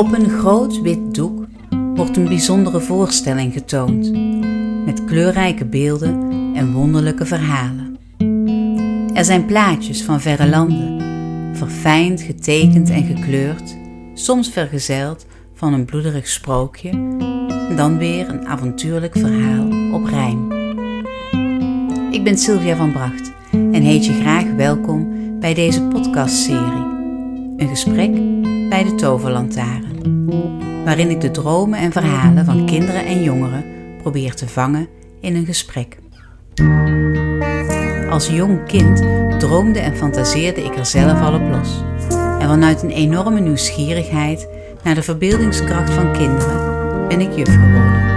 Op een groot wit doek wordt een bijzondere voorstelling getoond, met kleurrijke beelden en wonderlijke verhalen. Er zijn plaatjes van verre landen, verfijnd getekend en gekleurd, soms vergezeld van een bloederig sprookje, dan weer een avontuurlijk verhaal op rijm. Ik ben Sylvia van Bracht en heet je graag welkom bij deze podcastserie. Een gesprek bij de Toverlantaren, waarin ik de dromen en verhalen van kinderen en jongeren probeer te vangen in een gesprek. Als jong kind droomde en fantaseerde ik er zelf al op los. En vanuit een enorme nieuwsgierigheid naar de verbeeldingskracht van kinderen ben ik juf geworden.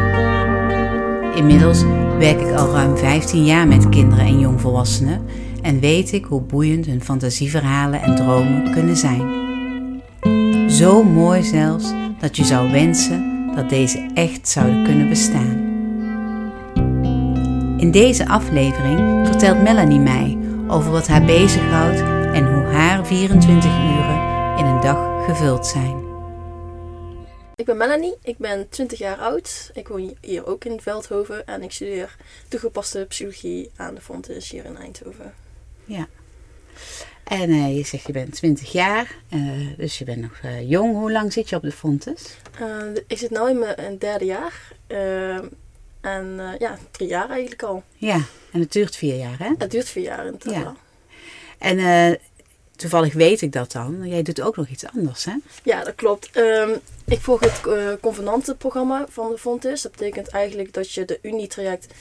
Inmiddels werk ik al ruim 15 jaar met kinderen en jongvolwassenen en weet ik hoe boeiend hun fantasieverhalen en dromen kunnen zijn. Zo mooi zelfs dat je zou wensen dat deze echt zouden kunnen bestaan. In deze aflevering vertelt Melanie mij over wat haar bezighoudt en hoe haar 24 uren in een dag gevuld zijn. Ik ben Melanie, ik ben 20 jaar oud. Ik woon hier ook in Veldhoven en ik studeer toegepaste psychologie aan de Fontes hier in Eindhoven. Ja. En uh, je zegt je bent 20 jaar, uh, dus je bent nog uh, jong. Hoe lang zit je op de Fontes? ik zit nu in mijn derde jaar. en ja, drie jaar eigenlijk al. Ja, en het duurt vier jaar hè? Het duurt vier jaar in totaal. Ja. En toevallig weet ik dat dan. Jij doet ook nog iets anders hè? Ja, dat klopt. Um, ik volg het convenantenprogramma van de Fontes. Dat betekent eigenlijk dat je de Unie-traject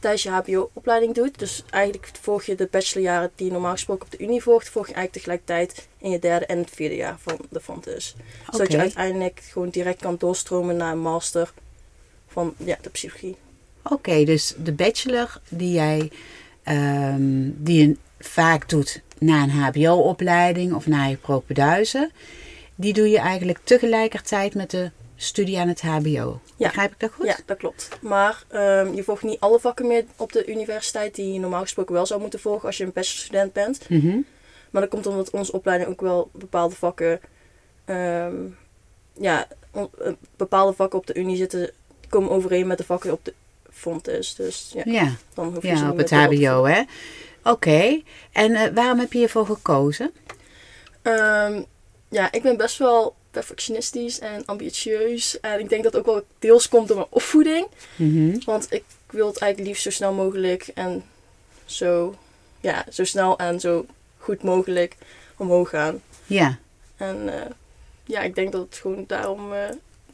tijdens je HBO-opleiding doet. Dus eigenlijk volg je de bachelorjaren die je normaal gesproken op de Unie volgt, volg je eigenlijk tegelijkertijd in je derde en het vierde jaar van de Fontes. Okay. Zodat je uiteindelijk gewoon direct kan doorstromen naar een master van ja, de psychologie. Oké, dus de bachelor die jij um, die je vaak doet na een HBO-opleiding of na je propeduizen, die doe je eigenlijk tegelijkertijd met de studie aan het HBO. Ja. Begrijp ik dat goed? Ja, dat klopt. Maar um, je volgt niet alle vakken meer op de universiteit die je normaal gesproken wel zou moeten volgen als je een bachelorstudent bent. Mm -hmm. Maar dat komt omdat onze opleiding ook wel bepaalde vakken, um, ja, uh, bepaalde vakken op de unie zitten, komen overeen met de vakken op de Fontes. Dus ja, ja. dan hoef je ja ze op het HBO, hè? Oké. Okay. En uh, waarom heb je hiervoor gekozen? Um, ja, ik ben best wel perfectionistisch en ambitieus. En ik denk dat ook wel deels komt door mijn opvoeding. Mm -hmm. Want ik wil het eigenlijk liefst zo snel mogelijk en zo, ja, zo snel en zo goed mogelijk omhoog gaan. Ja. En uh, ja, ik denk dat het gewoon daarom, uh,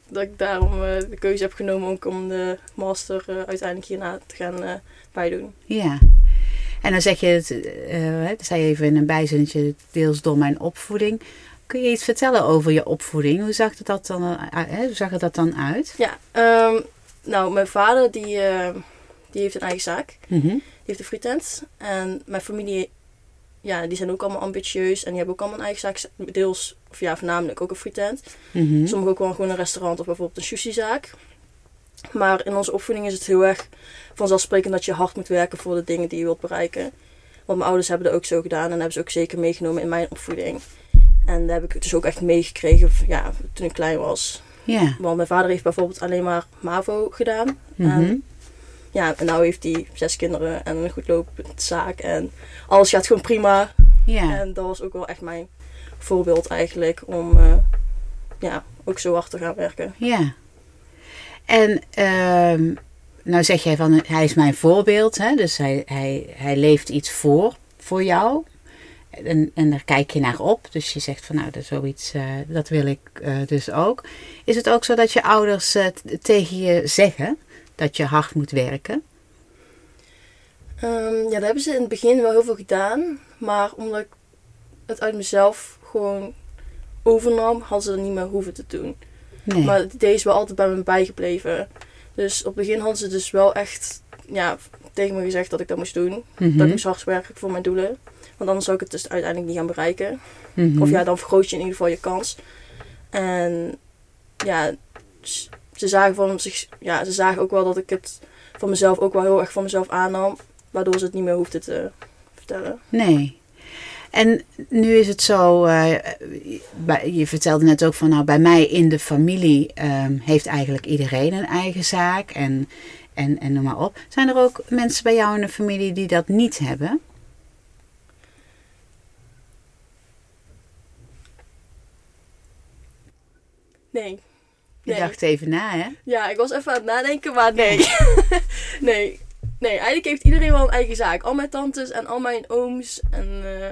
dat ik daarom uh, de keuze heb genomen ook om de master uiteindelijk hierna te gaan bijdoen. Ja. En dan zeg je het, dat zei je even in een bijzinnetje, deels door mijn opvoeding. Kun je iets vertellen over je opvoeding? Hoe zag het dat dan, uh, hoe zag het dat dan uit? Ja, um, nou, mijn vader die, uh, die heeft een eigen zaak. Mm -hmm. Die heeft een frietent. En mijn familie, ja, die zijn ook allemaal ambitieus. En die hebben ook allemaal een eigen zaak. Deels, of ja, voornamelijk ook een frietent. Mm -hmm. Sommigen ook wel gewoon een restaurant of bijvoorbeeld een sushi-zaak. Maar in onze opvoeding is het heel erg vanzelfsprekend dat je hard moet werken voor de dingen die je wilt bereiken. Want mijn ouders hebben dat ook zo gedaan en hebben ze ook zeker meegenomen in mijn opvoeding. En daar heb ik dus ook echt meegekregen ja, toen ik klein was. Ja. Want mijn vader heeft bijvoorbeeld alleen maar MAVO gedaan. Mm -hmm. En ja, en nu heeft hij zes kinderen en een goed lopend zaak. En alles gaat gewoon prima. Ja. En dat was ook wel echt mijn voorbeeld eigenlijk om uh, ja, ook zo hard te gaan werken. Ja. En uh, nou zeg jij van hij is mijn voorbeeld, hè? dus hij, hij, hij leeft iets voor voor jou. En, en daar kijk je naar op. Dus je zegt van nou, dat, zoiets, uh, dat wil ik uh, dus ook. Is het ook zo dat je ouders uh, tegen je zeggen dat je hard moet werken? Um, ja, dat hebben ze in het begin wel heel veel gedaan. Maar omdat ik het uit mezelf gewoon overnam, hadden ze dat niet meer hoeven te doen. Nee. Maar het idee is wel altijd bij me bijgebleven. Dus op het begin hadden ze dus wel echt ja, tegen me gezegd dat ik dat moest doen. Mm Dat ik moest hard werken voor mijn doelen. Want anders zou ik het dus uiteindelijk niet gaan bereiken. Mm -hmm. Of ja, dan vergroot je in ieder geval je kans. En ja, ze zagen, van zich, ja, ze zagen ook wel dat ik het van mezelf ook wel heel erg van mezelf aannam. Waardoor ze het niet meer hoefden te vertellen. Nee. En nu is het zo, bij- je vertelde net ook van nou bij mij in de familie ehm, heeft eigenlijk iedereen een eigen zaak en, en, en noem maar op. Zijn er ook mensen bij jou in de familie die dat niet hebben? Nee. Je Nee. dacht even na hè? Ja, ik was even aan het nadenken, maar nee. nee. Nee, eigenlijk heeft iedereen wel een eigen zaak. Al mijn tantes en al mijn ooms. En eh,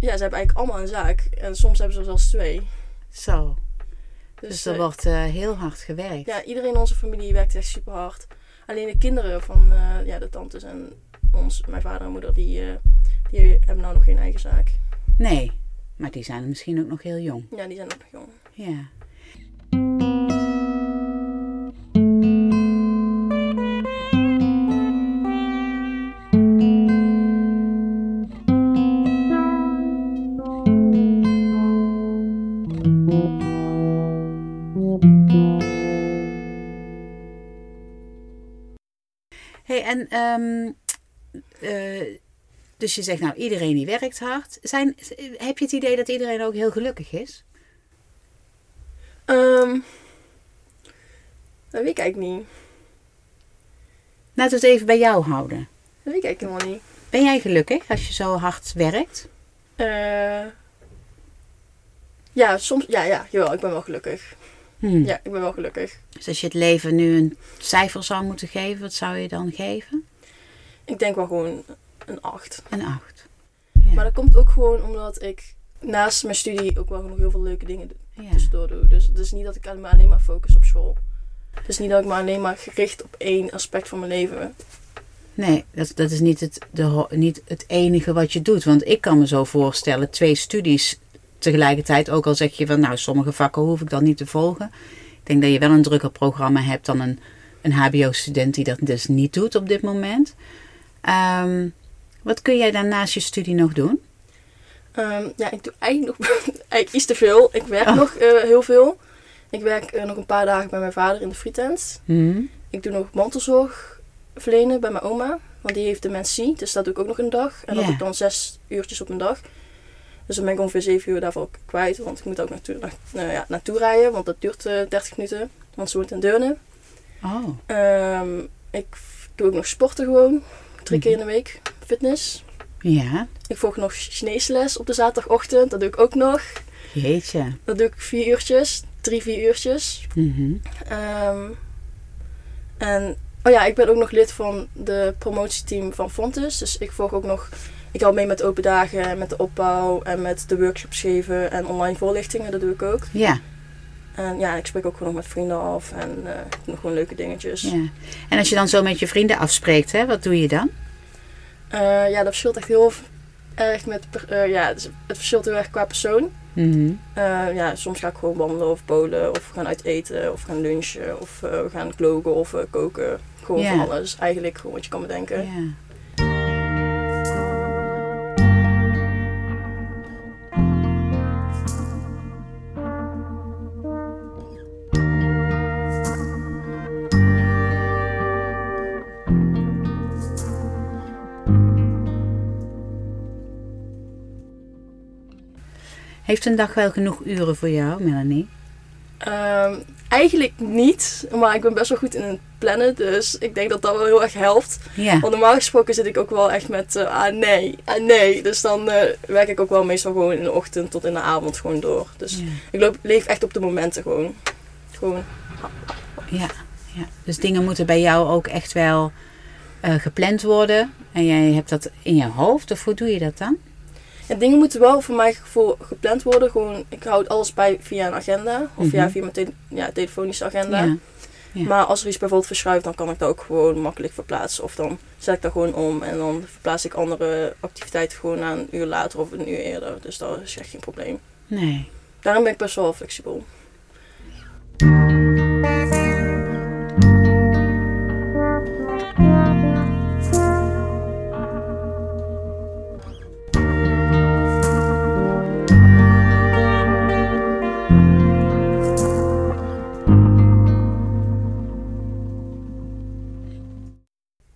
ja, ze hebben eigenlijk allemaal een zaak. En soms hebben ze zelfs twee. Zo, Dus, dus er eh, wordt eh, heel hard gewerkt. ja, iedereen in onze familie werkt echt super hard. Alleen de kinderen van eh, ja, de tantes en ons, mijn vader en moeder, die, die hebben nou nog geen eigen zaak. Nee, maar die zijn misschien ook nog heel jong. Ja, die zijn ook nog jong. Ja. Hey, en ehm, eh, dus je zegt nou iedereen die werkt hard. Zijn, heb je het idee dat iedereen ook heel gelukkig is? Ehm dat weet ik eigenlijk niet. Laten we het even bij jou houden. Dat weet ik eigenlijk helemaal niet. Ben jij gelukkig als je zo hard werkt? Eh, ja, soms. Ja, ja, jawel, ik ben wel gelukkig. Hmm. Ja, ik ben wel gelukkig. Dus als je het leven nu een cijfer zou moeten geven, wat zou je dan geven? Ik denk wel gewoon een 8. Een acht. Ja. Maar dat komt ook gewoon omdat ik naast mijn studie ook wel nog heel veel leuke dingen ja. tussendoor doe. Dus het is niet dat ik me alleen maar focus op school. Het is niet dat ik me alleen maar gericht op één aspect van mijn leven. Nee, dat, dat is niet het, de, niet het enige wat je doet. Want ik kan me zo voorstellen, twee studies tegelijkertijd. Ook al zeg je van, nou, sommige vakken hoef ik dan niet te volgen. Ik denk dat je wel een drukker programma hebt dan een, een hbo-student die dat dus niet doet op dit moment. Ehm, wat kun jij dan naast je studie nog doen? Ehm, ja, ik doe eigenlijk nog eigenlijk iets te veel. Ik werk Oh. nog eh, heel veel. Ik werk eh, nog een paar dagen bij mijn vader in de frietent. Hmm? Ik doe nog mantelzorg verlenen bij mijn oma. Want die heeft dementie. Dus dat doe ik ook nog een dag. En dat Ja. doe ik dan zes uurtjes op een dag. Dus dan ben ik ongeveer zeven uur daarvoor kwijt. Want ik moet ook naartoe, na, nou ja, naartoe rijden. Want dat duurt eh 30 minuten. Want ze woont in Deurne. Oh, Ehm, ik doe ook nog sporten gewoon. Drie keer in de week. Fitness. ja. Ik volg nog Chinese les op de zaterdagochtend. Dat doe ik ook nog. Jeetje. Dat doe ik vier uurtjes. Drie, vier uurtjes. Mhm. Ehm, en oh ja, ik ben ook nog lid van de promotieteam van Fontes. Dus ik volg ook nog. Ik help mee met open dagen en met de opbouw en met de workshops geven en online voorlichtingen. Dat doe ik ook. Ja, En ja, ik spreek ook gewoon nog met vrienden af en ik doe nog gewoon leuke dingetjes. ja. En als je dan zo met je vrienden afspreekt, hè, wat doe je dan? Eh, ja, dat verschilt echt heel erg met. eh, ja, het, verschilt heel erg qua persoon. Mhm. Eh, ja, soms ga ik gewoon wandelen of bowlen of we gaan uit eten of gaan lunchen of we gaan klogen of koken. Gewoon Ja. van alles. Eigenlijk gewoon wat je kan bedenken. Ja. Heeft een dag wel genoeg uren voor jou, Melanie? Ehm, eigenlijk niet, maar ik ben best wel goed in het plannen, dus ik denk dat dat wel heel erg helpt. Ja. Want normaal gesproken zit ik ook wel echt met eh, ah nee, ah nee. Dus dan eh, werk ik ook wel meestal gewoon in de ochtend tot in de avond gewoon door. Dus Ja. ik loop, leef echt op de momenten gewoon. Gewoon. Ja, ja. Dus dingen moeten bij jou ook echt wel eh, gepland worden. En jij hebt dat in je hoofd, of hoe doe je dat dan? En dingen moeten wel voor mijn gevoel gepland worden. Gewoon, ik houd alles bij via een agenda. Of Mhm. ja, via mijn ja, telefonische agenda. Ja. Ja. Maar als er iets bijvoorbeeld verschuift, dan kan ik dat ook gewoon makkelijk verplaatsen. Of dan zet ik dat gewoon om en dan verplaats ik andere activiteiten gewoon naar een uur later of een uur eerder. Dus dat is echt geen probleem. Nee. Daarom ben ik best wel flexibel.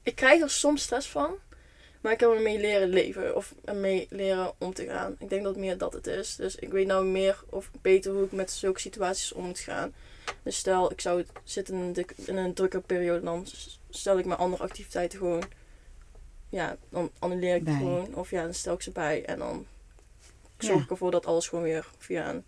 Ik krijg er soms stress van. Maar ik heb ermee leren leven of ermee leren om te gaan. Ik denk dat meer dat het is. Dus ik weet nou meer of beter hoe ik met zulke situaties om moet gaan. Dus stel, ik zou zitten in een, dik- in een drukke periode, dan stel ik mijn andere activiteiten gewoon. Ja, dan annuleer ik het gewoon. Of ja, dan stel ik ze bij en dan zorg Ja. ik ervoor dat alles gewoon weer via een,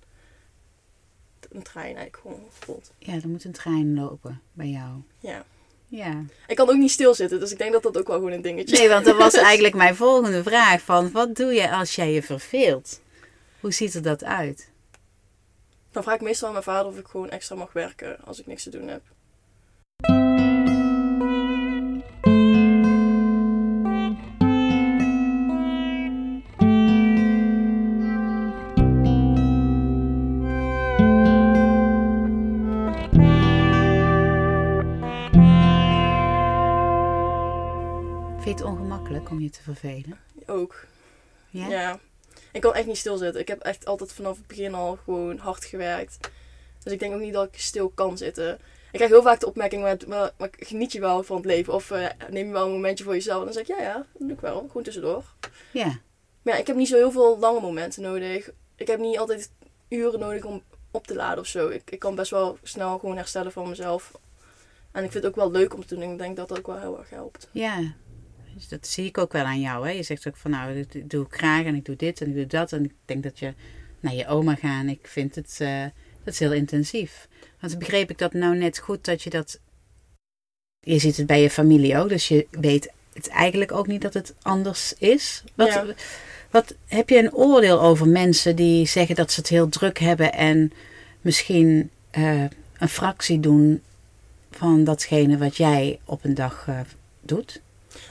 een trein eigenlijk gewoon voelt. Ja, er moet een trein lopen bij jou. Ja. Ja. Ik kan ook niet stilzitten, dus ik denk dat dat ook wel gewoon een dingetje Nee, want dat was is. eigenlijk mijn volgende vraag. Van, wat doe je als jij je verveelt? Hoe ziet er dat uit? Dan vraag ik meestal aan mijn vader of ik gewoon extra mag werken als ik niks te doen heb. Niet stilzitten. Ik heb echt altijd vanaf het begin al gewoon hard gewerkt. Dus ik denk ook niet dat ik stil kan zitten. Ik krijg heel vaak de opmerking, maar, maar, maar geniet je wel van het leven? Of eh, neem je wel een momentje voor jezelf? En dan zeg ik, ja, ja, dat doe ik wel. Gewoon tussendoor. Ja. Maar ja, ik heb niet zo heel veel lange momenten nodig. Ik heb niet altijd uren nodig om op te laden of zo. Ik, ik kan best wel snel gewoon herstellen van mezelf. En ik vind het ook wel leuk om te doen. Ik denk dat dat ook wel heel erg helpt. Ja. Dus dat zie ik ook wel aan jou. Hè? Je zegt ook van nou, dit doe ik graag en ik doe dit en ik doe dat. En ik denk dat je naar je oma gaat. Ik vind het, eh, dat is heel intensief. Want begreep ik dat nou net goed dat je dat... Je ziet het bij je familie ook. Dus je weet het eigenlijk ook niet dat het anders is. Wat, Ja. wat heb je een oordeel over mensen die zeggen dat ze het heel druk hebben en misschien eh, een fractie doen van datgene wat jij op een dag eh, doet?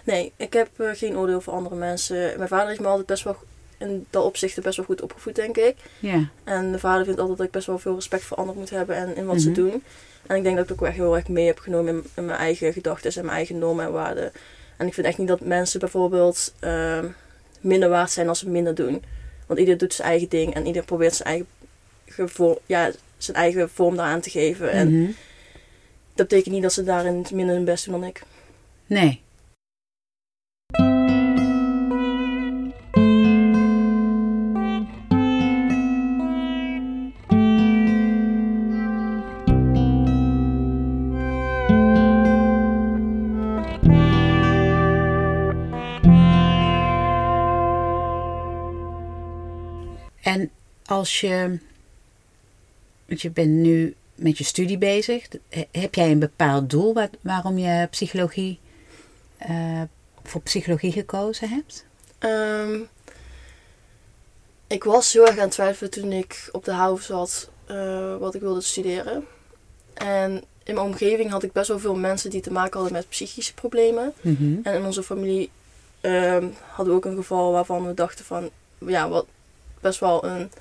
Nee, ik heb eh, geen oordeel voor andere mensen. Mijn vader heeft me altijd best wel in dat opzicht best wel goed opgevoed, denk ik. Ja. En mijn vader vindt altijd dat ik best wel veel respect voor anderen moet hebben en in wat ze Mhm. doen. En ik denk dat ik ook echt heel erg mee heb genomen in, in mijn eigen gedachten en mijn eigen normen en waarden. En ik vind echt niet dat mensen bijvoorbeeld ehm, minder waard zijn als ze minder doen. Want ieder doet zijn eigen ding en ieder probeert zijn eigen, ja, zijn eigen vorm daaraan te geven. En Mhm. dat betekent niet dat ze daarin minder hun best doen dan ik. Nee. Als je, want je bent nu met je studie bezig, he- heb jij een bepaald doel waar- waarom je psychologie, eh, voor psychologie gekozen hebt? Ehm, ik was heel erg aan het twijfelen toen ik op de HAVO zat eh, wat ik wilde studeren. En in mijn omgeving had ik best wel veel mensen die te maken hadden met psychische problemen. Mhm. En in onze familie ehm, hadden we ook een geval waarvan we dachten van... Ja, wat best wel een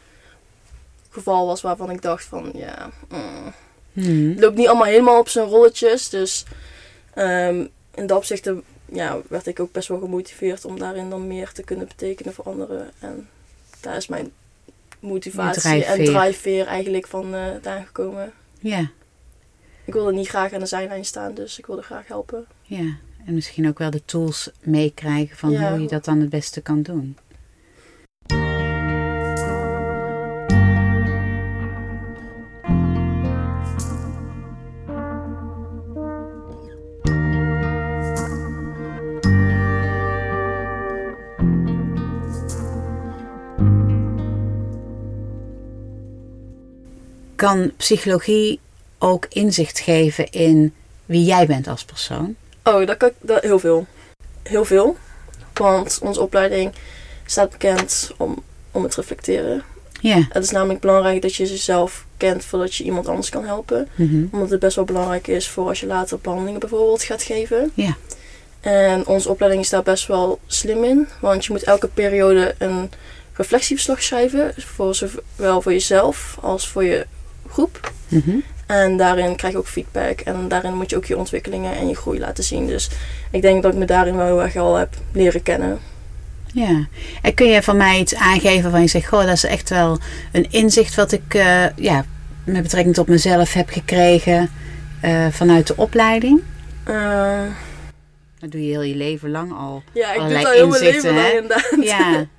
geval was waarvan ik dacht van... Ja, mm, Mhm. het loopt niet allemaal helemaal op zijn rolletjes. Dus ehm, in dat opzicht ja, werd ik ook best wel gemotiveerd om daarin dan meer te kunnen betekenen voor anderen. En daar is mijn motivatie en drijfveer. eigenlijk van vandaan gekomen. Ja, Ik wilde niet graag aan de zijlijn staan, dus ik wilde graag helpen. ja. En misschien ook wel de tools meekrijgen van Ja. hoe je dat dan het beste kan doen. Kan psychologie ook inzicht geven in wie jij bent als persoon? Oh, dat kan dat, heel veel. Heel veel. Want onze opleiding staat bekend om, om het reflecteren. Ja. Het is namelijk belangrijk dat je jezelf kent voordat je iemand anders kan helpen. Mhm. Omdat het best wel belangrijk is voor als je later behandelingen bijvoorbeeld gaat geven. Ja. En onze opleiding is daar best wel slim in. Want je moet elke periode een reflectieverslag schrijven. Voor zowel voor jezelf als voor je groep. Mhm. En daarin krijg je ook feedback. En daarin moet je ook je ontwikkelingen en je groei laten zien. Dus ik denk dat ik me daarin wel heel erg al heb leren kennen. Ja, en kun je van mij iets aangeven van je zegt, goh, dat is echt wel een inzicht wat ik eh, ja, met betrekking tot mezelf heb gekregen eh, vanuit de opleiding? Eh, Dat doe je heel je leven lang al. Ja, ik doe dat heel mijn inzichten, leven lang inderdaad. Ja.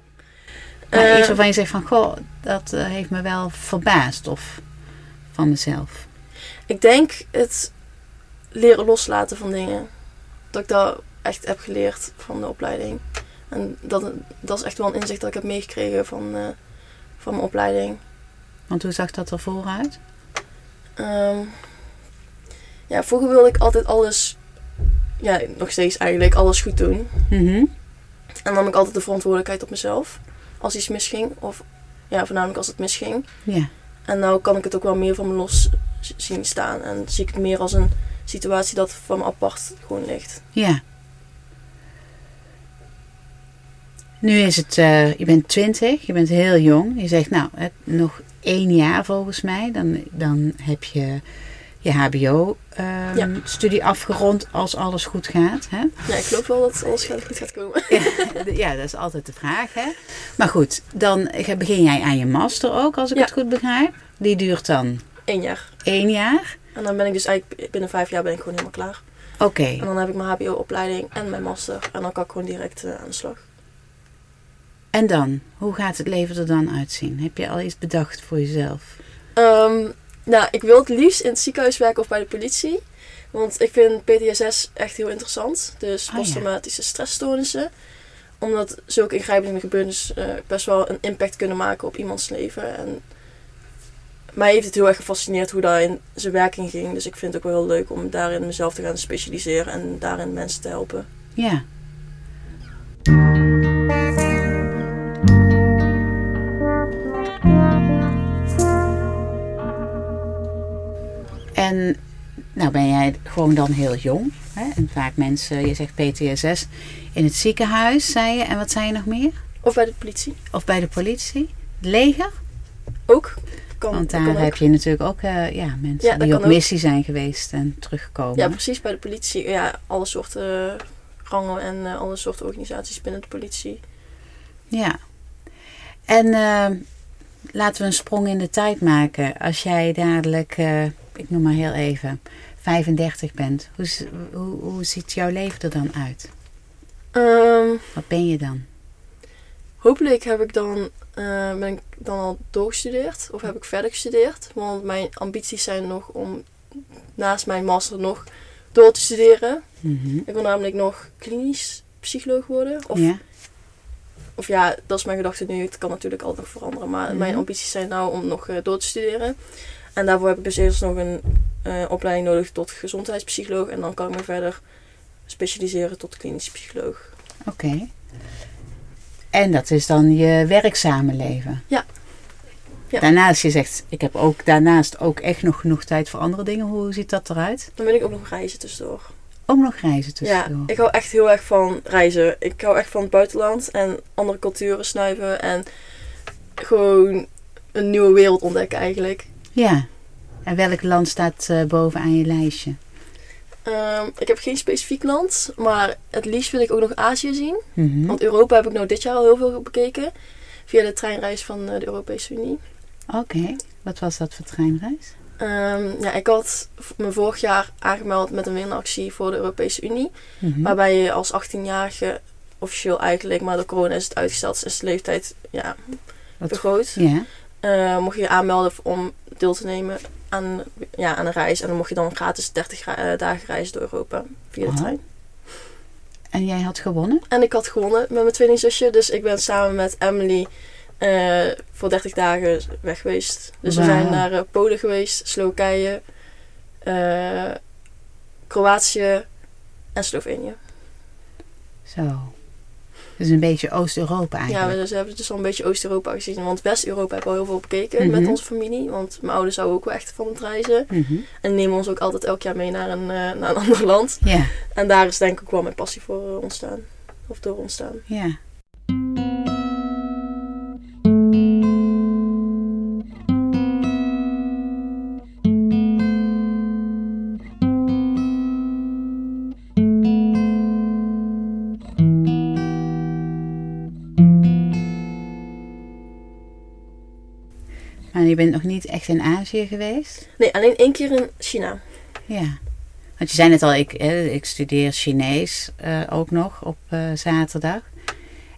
Maar iets waarvan je zegt van, goh, dat heeft me wel verbaasd. Of van mezelf. Ik denk het leren loslaten van dingen. Dat ik dat echt heb geleerd van de opleiding. En dat, dat is echt wel een inzicht dat ik heb meegekregen van, eh, van mijn opleiding. Want hoe zag dat er vooruit? Ehm, ja, vroeger wilde ik altijd alles, ja, nog steeds eigenlijk, alles goed doen. Mhm. En nam ik altijd de verantwoordelijkheid op mezelf. Als iets misging. Of ja, voornamelijk als het misging. Ja. En nou kan ik het ook wel meer van me los zien staan. En zie ik het meer als een situatie dat van me apart gewoon ligt. Ja. Nu is het, eh, je bent 20, je bent heel jong. Je zegt, nou, nog één jaar volgens mij. Dan, dan heb je je HBO-studie afgerond als alles goed gaat. Hè? Ja, ik geloof wel dat alles goed gaat komen. Ja, dat is altijd de vraag. Hè? Maar goed, dan begin jij aan je master ook, als ik Ja. het goed begrijp. Die duurt dan Eén jaar. één jaar. En dan ben ik dus eigenlijk binnen vijf jaar ben ik gewoon helemaal klaar. Oké. En dan heb ik mijn HBO-opleiding en mijn master. En dan kan ik gewoon direct eh, aan de slag. En dan? Hoe gaat het leven er dan uitzien? Heb je al iets bedacht voor jezelf? Ehm, nou, ik wil het liefst in het ziekenhuis werken of bij de politie. Want ik vind PTSS echt heel interessant. Dus ja. posttraumatische stressstoornissen. Omdat zulke ingrijpende gebeurtenissen eh, best wel een impact kunnen maken op iemands leven. En mij heeft het heel erg gefascineerd hoe dat in zijn werking ging. Dus ik vind het ook wel heel leuk om daarin mezelf te gaan specialiseren en daarin mensen te helpen. Ja. Nou ben jij gewoon dan heel jong. Hè? En vaak mensen, je zegt PTSS, in het ziekenhuis, zei je. En wat zei je nog meer? Of bij de politie. Of bij de politie? Het leger? Ook. Kan, Want daar ook. heb je natuurlijk ook eh, ja, mensen Ja, die op ook. missie zijn geweest en terugkomen. Ja, precies. Bij de politie. Ja, alle soorten eh, rangen en eh, alle soorten organisaties binnen de politie. Ja. En laten we een sprong in de tijd maken. Als jij dadelijk, ik noem maar heel even, 35 bent. Hoe, hoe, hoe ziet jouw leven er dan uit? Ehm, Wat ben je dan? hopelijk heb ik dan, eh, ben ik dan al doorgestudeerd. Of heb ik verder gestudeerd. Want mijn ambities zijn nog om naast mijn master nog door te studeren. Mhm. Ik wil namelijk nog klinisch psycholoog worden. Of ja? Of ja, dat is mijn gedachte nu. Het kan natuurlijk altijd nog veranderen. Maar Mhm. mijn ambities zijn nou om nog eh, door te studeren. En daarvoor heb ik dus eerst nog een eh, opleiding nodig tot gezondheidspsycholoog. En dan kan ik me verder specialiseren tot klinisch psycholoog. Oké. En dat is dan je werkzame leven? Ja. Ja. Daarnaast, je zegt, ik heb ook daarnaast ook echt nog genoeg tijd voor andere dingen. Hoe ziet dat eruit? Dan wil ik ook nog reizen tussendoor. Ook nog reizen Ja, tussendoor. ik hou echt heel erg van reizen. Ik hou echt van het buitenland en andere culturen snuiven. En gewoon een nieuwe wereld ontdekken eigenlijk. Ja. En welk land staat eh, bovenaan je lijstje? Ehm, ik heb geen specifiek land. Maar het liefst wil ik ook nog Azië zien. Mhm. Want Europa heb ik nou dit jaar al heel veel bekeken. Via de treinreis van eh, de Europese Unie. Oké, wat was dat voor treinreis? Ehm, ja, ik had me vorig jaar aangemeld met een winactie voor de Europese Unie. Mhm. Waarbij je als 18-jarige, officieel eigenlijk, maar door corona is het uitgesteld, is de leeftijd ja, Wat- vergroot. Ja, Eh, mocht je je aanmelden om deel te nemen aan, ja, aan een reis. En dan mocht je dan gratis 30 ra- eh, dagen reizen door Europa via de Aha. trein. en jij had gewonnen? En ik had gewonnen met mijn tweelingzusje. Dus ik ben samen met Emily eh, voor 30 dagen weg geweest. Dus we zijn naar eh, Polen geweest, Slowakije, Kroatië en Slovenië. Zo. Dus een beetje Oost-Europa Ja, eigenlijk. we dus hebben dus al een beetje Oost-Europa gezien. Want West-Europa hebben we al heel veel bekeken Mhm. met onze familie. Want mijn ouders houden ook wel echt van het reizen. Mhm. En nemen ons ook altijd elk jaar mee naar een, eh, naar een ander land. Ja, En daar is denk ik ook wel mijn passie voor eh, ontstaan. Of door ontstaan. ja. Bent nog niet echt in Azië geweest? Nee, alleen één keer in China. Ja. Want je zei net al, ik, ik studeer Chinees uh, ook nog op uh, zaterdag.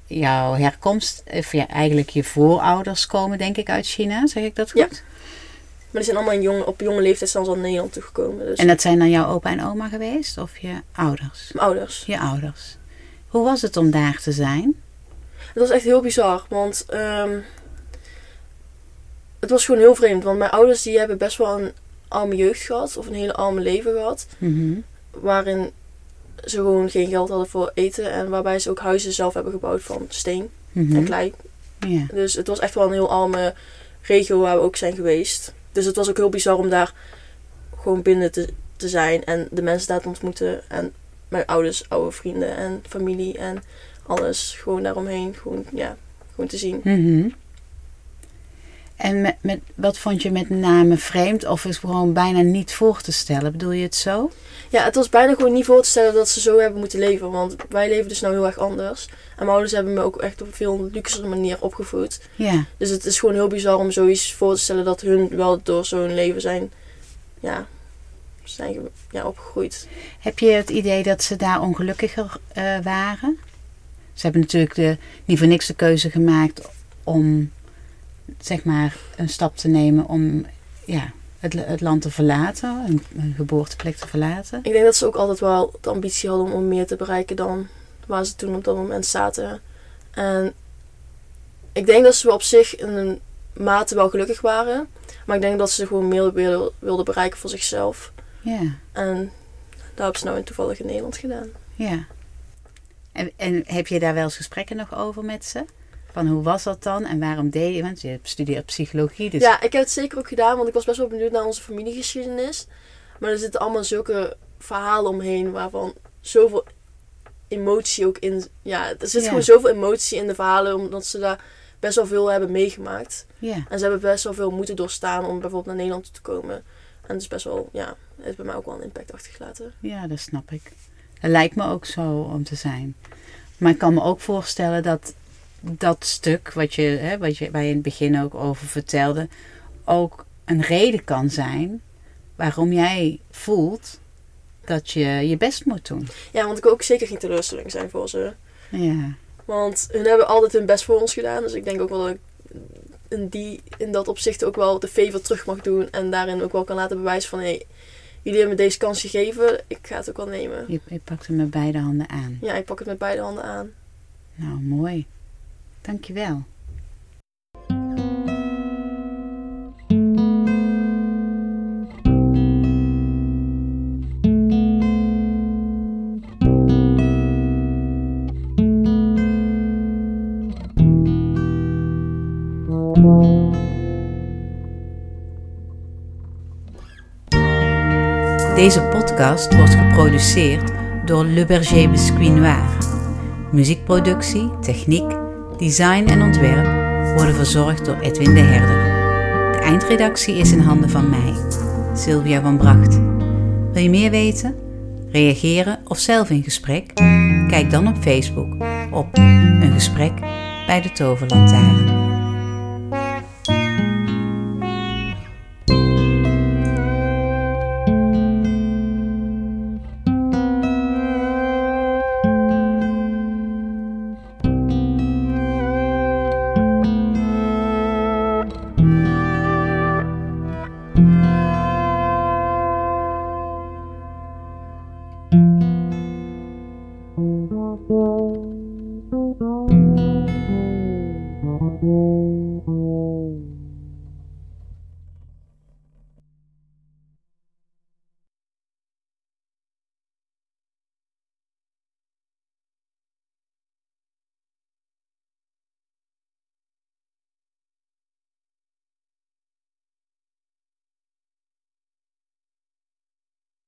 Jouw herkomst, of ja, eigenlijk je voorouders komen denk ik uit China, zeg ik dat goed? Ja. Maar die zijn allemaal in jong, op jonge leeftijd zijn ze al Nederland toegekomen. Dus. En dat zijn dan jouw opa en oma geweest? Of je ouders? Mijn ouders. Je ouders. Hoe was het om daar te zijn? Het was echt heel bizar, want um, het was gewoon heel vreemd. Want mijn ouders die hebben best wel een arme jeugd gehad, of een hele arme leven gehad. Mm Waarin ze gewoon geen geld hadden voor eten en waarbij ze ook huizen zelf hebben gebouwd van steen Mhm. en klei. Dus het was echt wel een heel arme regio waar we ook zijn geweest. Dus het was ook heel bizar om daar gewoon binnen te, te zijn en de mensen daar te ontmoeten. En mijn ouders, oude vrienden en familie en alles gewoon daaromheen. Gewoon, ja, gewoon te zien. Mhm. En met, met, wat vond je met name vreemd of is gewoon bijna niet voor te stellen? Bedoel je het zo? Ja, het was bijna gewoon niet voor te stellen dat ze zo hebben moeten leven. Want wij leven dus nou heel erg anders. En mijn ouders hebben me ook echt op een veel luxere manier opgevoed. Ja. Dus het is gewoon heel bizar om zoiets voor te stellen dat hun wel door zo'n leven zijn, ja, zijn ja, opgegroeid. Heb je het idee dat ze daar ongelukkiger eh, waren? Ze hebben natuurlijk de, niet voor niks de keuze gemaakt om zeg maar een stap te nemen om ja, het, het land te verlaten, een, een geboorteplek te verlaten. Ik denk dat ze ook altijd wel de ambitie hadden om, om meer te bereiken dan waar ze toen op dat moment zaten. En ik denk dat ze op zich in een mate wel gelukkig waren. Maar ik denk dat ze gewoon meer wilden, wilden bereiken voor zichzelf. Ja, En daar hebben ze nou in toevallig in Nederland gedaan. ja. En, en heb je daar wel eens gesprekken nog over met ze? Van hoe was dat dan en waarom deed je? Want je studeert psychologie, dus Ja, ik heb het zeker ook gedaan, want ik was best wel benieuwd naar onze familiegeschiedenis. Maar er zitten allemaal zulke verhalen omheen waarvan zoveel emotie ook in. Ja, er zit Ja. gewoon zoveel emotie in de verhalen, omdat ze daar best wel veel hebben meegemaakt. ja. En ze hebben best wel veel moeten doorstaan om bijvoorbeeld naar Nederland te komen. En het is best wel, ja, het heeft bij mij ook wel een impact achtergelaten. Ja, dat snap ik. Het lijkt me ook zo om te zijn. Maar ik kan me ook voorstellen dat dat stuk wat je, hè, wat je, waar je in het begin ook over vertelde, ook een reden kan zijn waarom jij voelt dat je je best moet doen. Ja, want ik wil ook zeker geen teleurstelling zijn voor ze. Ja, Want hun hebben altijd hun best voor ons gedaan. Dus ik denk ook wel dat ik in, die, in dat opzicht ook wel de favor terug mag doen. En daarin ook wel kan laten bewijzen van... Hé, jullie hebben me deze kans gegeven. Ik ga het ook wel nemen. je, je pakt hem met beide handen aan. Ja, ik pak het met beide handen aan. Nou, mooi. Dankjewel. Deze podcast wordt geproduceerd door Le Berger Biscuit. Muziekproductie, techniek, design en ontwerp worden verzorgd door Edwin de Herder. De eindredactie is in handen van mij, Sylvia van Bracht. Wil je meer weten? Reageren of zelf in gesprek? Kijk dan op Facebook op Een Gesprek bij de Toverlantaarn.